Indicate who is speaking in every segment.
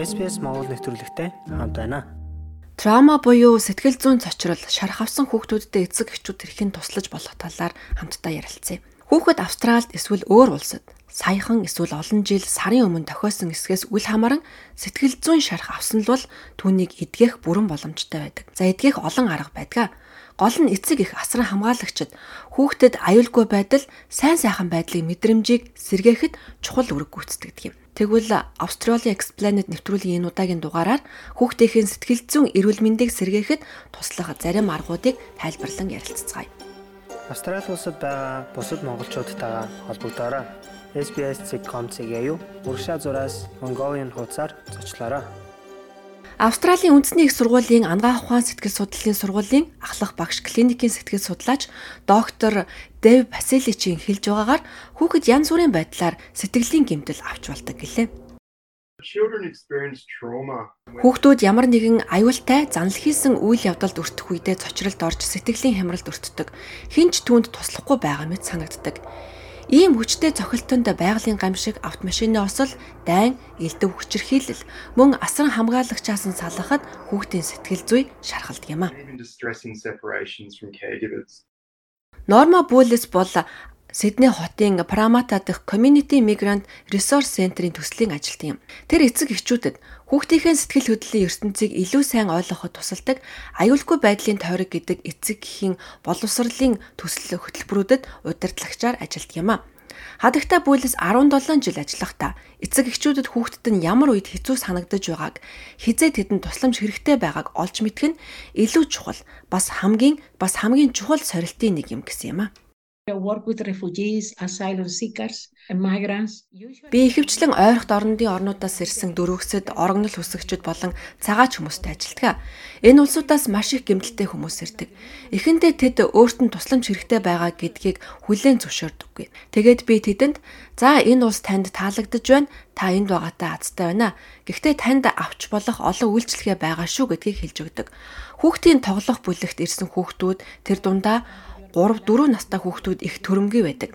Speaker 1: SPS Монгол нэвтрүүлэгтэй хамт байна.
Speaker 2: Трама буюу сэтгэл зүйн цочрол шарах авсан хүүхдүүдтэй эцэг эхчүүд хэрхэн туслаж болох талаар хамтдаа ярилцъя. Хүүхэд Австралид эсвэл өөр улсад саяхан эсвэл олон жил сарын өмнө тохиосон эсгээс үл хамааран сэтгэл зүйн шарах авсан л бол түүнийг эдгэх бүрэн боломжтой байдаг. За эдгэх олон арга байдаг. Гол нь эцэг их асран хамгаалагчид хүүхдэд аюулгүй байдал, сайн сайхан байдлын мэдрэмжийг сэргээхэд чухал үүрэг гүйцэтгэдэг юм. Тэгвэл Australia Explained нэвтрүүлгийн энэ удаагийн дугаараар хүүхдийн сэтгэл зүйн эрүүл мэндийг сэргээхэд туслах зарим аргуудыг тайлбарлан ярилцгаая.
Speaker 1: Австрали улсад байгаа бусад монголчуудтайгаа холбогдоорой. SBS.com.cg юу урагшаа зураас Mongolian хуудасаар зочлоорой.
Speaker 2: Австралийн үндэсний их сургуулийн ангаах ухаан сэтгэл судлалын сургуулийн ахлах багш клиникийн сэтгэл судлаач доктор Дэв Басиличийн хэлж байгаагаар хүүхэд янз бүрийн байдлаар сэтгэлийн гэмтэл авч болдог гэлээ. Хүүхдүүд ямар нэгэн аюултай занл хийсэн үйл явдалд өртөх үедээ цочролд орж сэтгэлийн хямралд өртдөг. Хинч түүнд туслахгүй байгаа мэт санагддаг. Ийм хүчтэй цохилтонд байгалийн гамшиг автомашины осол, дайн, элдв хүчирхийлэл мөн асран хамгаалагчаас нь салахад хүүхдийн сэтгэл зүй шархалдаг юм а. Норма Буллис бол Сидней хотын Прамата дахь Community Migrant Resource Center-ийн төслийн ажилтан юм. Тэр эцэг эхчүүдэд хүүхдийнхээ сэтгэл хөдлөлийн ертөнцийг илүү сайн ойлгоход тусалдаг аюулгүй байдлын тойрог гэдэг эцэг эхийн боловсролын төсөл хөтөлбөрүүдэд удирдлагчаар ажилтдаг юм а. Хадагтай бүлэс 17 жил ажиллахдаа эцэг эхчүүдэд хүүхдэд нь ямар үед хэцүү санагдаж байгааг хизээ тэдэнд тусламж хэрэгтэй байгааг олж мэдэх нь илүү чухал бас хамгийн бас хамгийн чухал сорилтын нэг юм гэсэн юм а Би ихэвчлэн ойрхот орнодын орнуудаас ирсэн дөрвөсөд орогнол хүсэгчид болон цагаач хүмүүстэй ажилладаг. Энэ улсуудаас маш их гэмтэлтэй хүмүүс ирдэг. Эхэндээ тэд өөрт нь тусламж хэрэгтэй байгаа гэдгийг хүлээн зөвшөөрдөггүй. Тэгээд би тэдэнд "За энэ улс танд таалагдж байна. Та энд байгаатай азтай байна. Гэхдээ танд авч болох олон үйлчлэгээ байгаа шүү" гэдгийг хэлж өгдөг. Хүүхдийн тоглох бүлэгт ирсэн хүүхдүүд тэр дундаа 3 4 настай хүүхдүүд их төрөмгий байдаг.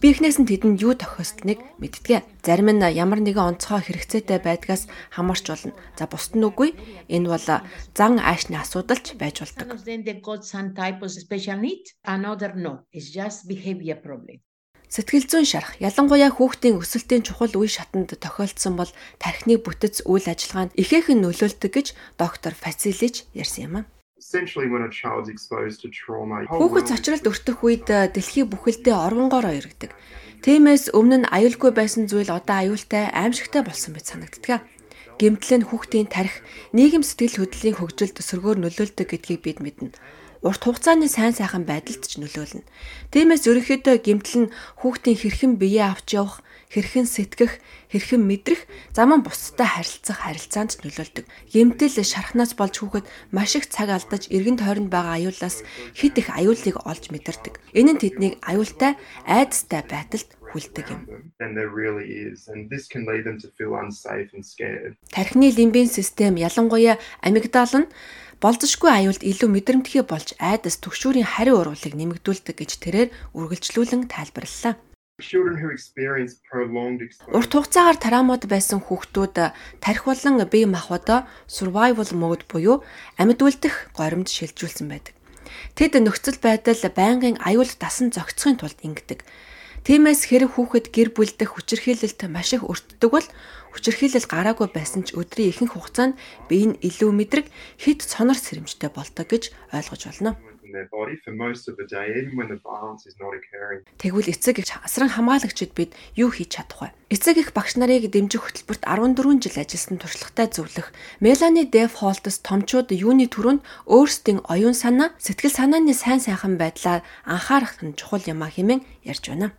Speaker 2: Би эхнээс нь тэдэнд юу тохиолсныг мэддэг. Зарим нь ямар нэгэн онцгой хэрэгцээтэй байдгаас хамаарч болно. За бусд нь үгүй. Энэ бол зан аашны асуудалч байж болдог. Сэтгэл зүйн шарах ялангуяа хүүхдийн өсөлтийн чухал үе шатанд тохиолдсон бол тархины бүтэц үйл ажиллагаанд ихээхэн нөлөөлдөг гэж доктор Фацилич ярьсан юм аа. Хүүхэд цочролд өртөх үед э, дэлхий бүхэлдээ оргонгоор оёргдаг. Тиймээс өмнө нь аюулгүй байсан зүйл одоо аюултай, аимшигтай болсон мэт санагддаг. Гэмтэл нь хүүхдийн тарих, нийгэм сэтгэл хөдлөлийн хөгжилд өсөргөөр нөлөөлдөг гэдгийг бид мэднэ урт хугацааны сайн сайхан байдалд ч нөлөөлнө. Тиймээс ерөнхийдөө гэмтэл нь хүүхдийн хэрхэн биеэ авч явах, хэрхэн сэтгэх, хэрхэн мэдрэх, заман бусдад харилцах харилцаанд нөлөөлдөг. Гэмтэл шархнаас болж хүүхэд маш их цаг алдаж эргэн тойронд байгаа аюулаас хэд их аюулыг олж мэдэрдэг. Энэ нь тэднийг аюултай, айдастай байдалд хүлдэг юм. Тархины лимбийн систем ялангуяа амигдал нь болзошгүй аюулд илүү мэдрэмтгий болж айдас төгшүүрийн хариу урвалыг нэмэгдүүлдэг гэж тэрээр үргэлжлүүлэн тайлбарллаа. Урт хугацаагаар тараамууд байсан хүүхдүүд тарих болон бие махбодоо survival mode буюу амьд үлдэх горимд шилжүүлсэн байдаг. Тэд нөхцөл байдал байнгын аюул дасан зохицохын тулд ингэдэг. Тиймээс хэрэг хүүхэд гэр бүлдэх хүчирхийлэлт маш их өртдөг бол хүчирхийлэл гараагүй байсан ч өдрийн ихэнх хугацаанд бие нь илүү мэдрэг хэд цонор сэрэмжтэй болдог гэж ойлгож байна. Тэгвэл эцэг их асран хамгаалагчид бид юу хийж чадах вэ? Эцэг их багш нарыг дэмжих хөтөлбөрт 14 жил ажилласан туршлагатай зөвлөх Мелани Дэв Холтс томчууд юуны түрүүнд өөрсдийн оюун санаа, сэтгэл санааны сайн сайхан байдлаар анхаарах нь чухал юм а хэмээн ярьж байна.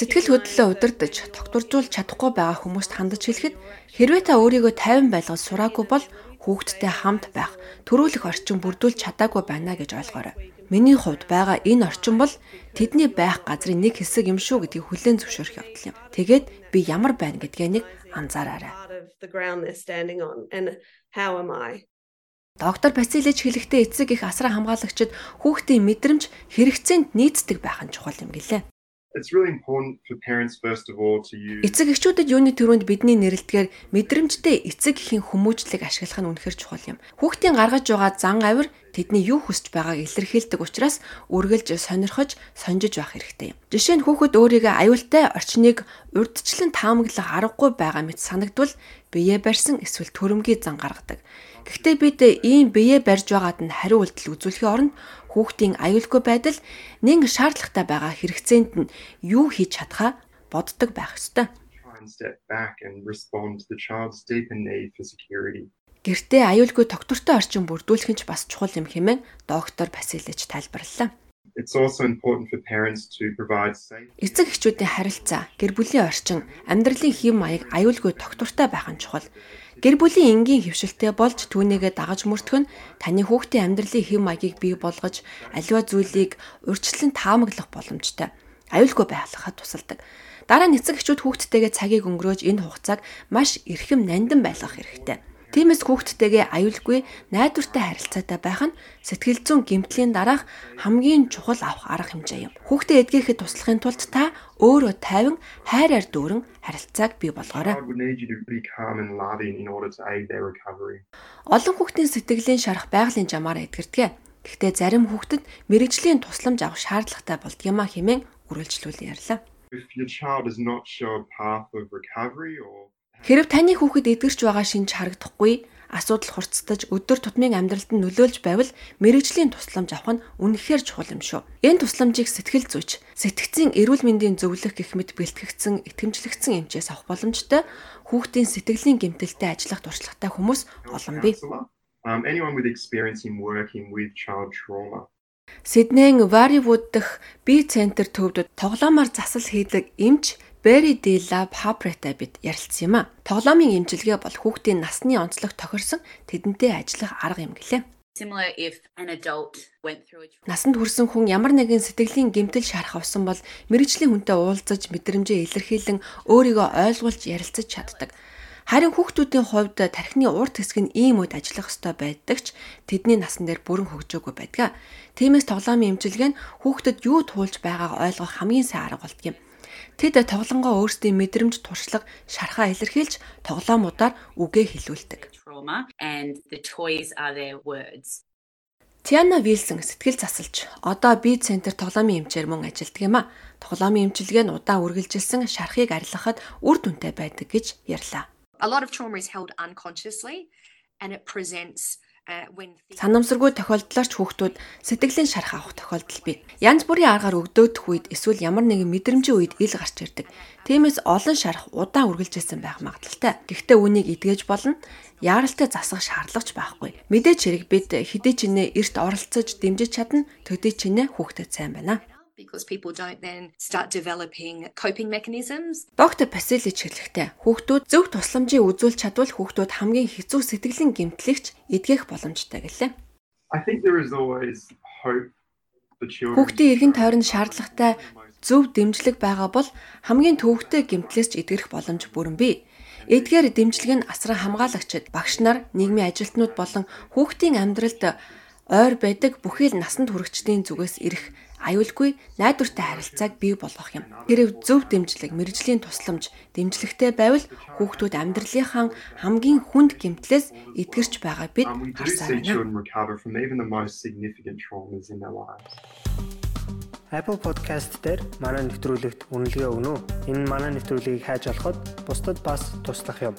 Speaker 2: Сэтгэл хөдлөлөө удирдах, тогтворжуулж чадахгүй байгаа хүмүүст хандаж хэлэхэд хэрвээ та өөрийгөө тайван байлгаж сураагүй бол хүүхдтэй хамт байх, төрүүлэх орчин бүрдүүлж чадаагүй байна гэж ойлгоорой. Миний хувьд байгаа энэ орчин бол тэдний байх газрын нэг хэсэг юм шүү гэдгийг хүлээн зөвшөөрөх явдал юм. Тэгээд би ямар байна гэдгээ нэг анзаараарай. Доктор Бацилич хэлэхдээ эцэг их асран хамгаалагчид хүүхдийн мэдрэмж хэрэгцээнд нийцдэг байх нь чухал юм гэлээ. Эцэг эхчүүдэд юуны төрөнд бидний нэрэлтгээр мэдрэмжтэй эцэг эхийн хүмүүжлэг ашиглах нь үнэхэр чухал юм. Хүүхдийн гаргаж байгаа зан авир тэдний юу хүсэж байгааг илэрхийлдэг учраас үргэлж сонирхож, сонжиж байх хэрэгтэй юм. Жишээ нь хүүхэд өөрийгөө аюултай орчныг урдчлан таамаглах аргагүй байгаа мэт санагдвал бие барьсан эсвэл төрөмгийн зан гаргадаг. Гэхдээ бид ийм бие барьж байгаад нь хариу үйлдэл үзүүлэхийн оронд хүүхдийн аюулгүй байдал нэн шаардлагатай байгаа хэрэгцээнд нь юу хийж чадхаа боддог байх ёстой. Гэртээ аюулгүй тогтвортой орчин бүрдүүлэх нь бас чухал юм хэмээн доктор Басилич тайлбарллаа.
Speaker 3: It's also important for parents to provide safe
Speaker 2: Эцэг эхчүүдийн харилцаа, гэр бүлийн орчин, амьдралын хэм маяг аюулгүй тогтвортой байх нь чухал. Гэр бүлийн энгийн хөвшилтэй болж түүнийгээ дагаж мөрдөх нь таны хүүхдийн амьдралын хэм маягийг бий болгож аливаа зүйлийг урьдчилан таамаглах боломжтой. Аюулгүй байхлахад тусалдаг. Дараа нь эцэг эхчүүд хүүхдтэйгээ цагийг өнгөрөөж энэ хугацааг маш эрхэм нандин байлгах хэрэгтэй. Тиймээс хүүхдтэйгээ аюулгүй найдвартай харилцаатай байх нь сэтгэл зүйн гэмтлийн дараах хамгийн чухал авах арга хэмжээ юм. Хүүхдээ эдгэхэд туслахын тулд та өөрөө тайван хайраар дүүрэн харилцааг бий болгоорой. Олон хүүхдийн сэтгэлийн шарах байгалийн жамаар эдгэрдэг. Гэхдээ зарим хүүхдэд мэрэгжлийн тусламж авах шаардлагатай болдгиймаа хэмээн үргэлжлүүл ярьлаа.
Speaker 3: If your child does not show a path of recovery or
Speaker 2: Хэрв таны хүүхэд эдгэрч байгаа шинж харагдахгүй, асуудал хурцтаж өдөр тутмын амьдралд нь нөлөөлж байвал мэрэгжлийн тусламж авах нь үнэхээр чухал юм шүү. Энэ тусламжийг сэтгэл зүйч, сэтгцийн эрүүл мэндийн зөвлөх гэх мэт бэлтгэгдсэн итгэмжлэгдсэн эмчээс авах боломжтой хүүхдийн сэтгэлийн гэмтэлтэй ажиллах туршлагатай хүмүүс олон бий.
Speaker 3: um, anyone with experience in working with child trauma.
Speaker 2: Сиднейн Варивуд дах бие центр төвдөд тоглоомоор засал хийдэг эмч Berry D Lab Hapret-тай бид ярилцсан юм а. Тоглоомын эмчилгээ бол хүүхдийн насны онцлог тохирсон тэдэнтэй ажиллах арга юм гэлээ. Насанд хүрсэн хүн ямар нэгэн сэтгэлийн гэмтэл шарах авсан бол мэрэгжлийн хүнтэй уулзаж мэдрэмжээ илэрхийлэн өөрийгөө ойлгуулж ярилцаж чаддаг. Харин хүүхдүүдийн хувьд тархины урт хэсэг нь ийм үед ажиллах ёстой байдаг ч тэдний насан дээр бүрэн хөгжөөгүй байдаг. Тиймээс тоглоомын эмчилгээ нь хүүхдэд юу туулж байгааг ойлгох хамгийн сайн арга болдгийм. Тэд тоглонгоо өөрсдийн мэдрэмж туршлага шархаа илэрхийлж тоглоомудаар үгээ хэлүүлдэг. Тиана Вилсон сэтгэл засалж одоо би центр тоглоомын эмчээр мөн ажилладаг юм а. Тоглоомын эмчилгээ нь удаан үргэлжилсэн шархыг арилгахад үр дүнтэй байдаг гэж ярьлаа.
Speaker 4: a lot of trauma is held unconsciously and it presents
Speaker 2: Санамсаргүй тохиолдлоор ч хүүхдүүд сэтгэлийн шарх авах тохиолдол бий. Янз бүрийн аргаар өгдөөдөх үед эсвэл ямар нэгэн мэдрэмжийн үед ил гарч ирдэг. Тиймээс олон шарх удаан үргэлжилсэн байх магадлалтай. Гэхдээ үнийг эдгэж болно. Яаралтай засах шаардлага ч байхгүй. Мэдээж хэрэг бид хэдий ч нэ эрт оролцож дэмжиж чадна. Төдий ч нэ хүүхдэд сайн байна.
Speaker 4: Because people don't then start developing coping mechanisms
Speaker 2: Доктор Пасилич хэлэхдээ хүүхдүүд зөв тусламжийг үзүүлж чадвал хүүхдүүд хамгийн хэцүү сэтгэлийн гэмтлэгч эдгэх боломжтой гэлээ.
Speaker 3: I think there is always hope for children.
Speaker 2: Хүүхдийн эргэн тойронд шаардлагатай зөв дэмжлэг байгаа бол хамгийн төвөгтэй гэмтлээс ч эдгэрэх боломж бүрэн бий. Эдгээр дэмжлэг нь асран хамгаалагчид, багш нар, нийгмийн ажилтнууд болон хүүхдийн амьдралд ойр байдаг бүхэл насанд хүрэгчдийн зүгээс ирэх аюулгүй найдвартай харилцааг бий болгох юм. Тэрв зөв дэмжлэг, мэрэгжлийн тусламж, дэмжлэгтэй байвал хүүхдүүд амьдралынхаа хамгийн хүнд гэмтлээс эдгэрч байгааг бид харсаар байна.
Speaker 1: Apple Podcast дээр манай нэвтрүүлэгт үнэлгээ өгнө үү? Энэ манай нэвтрүүлгийг хайж олоход бусдад бас туслах юм.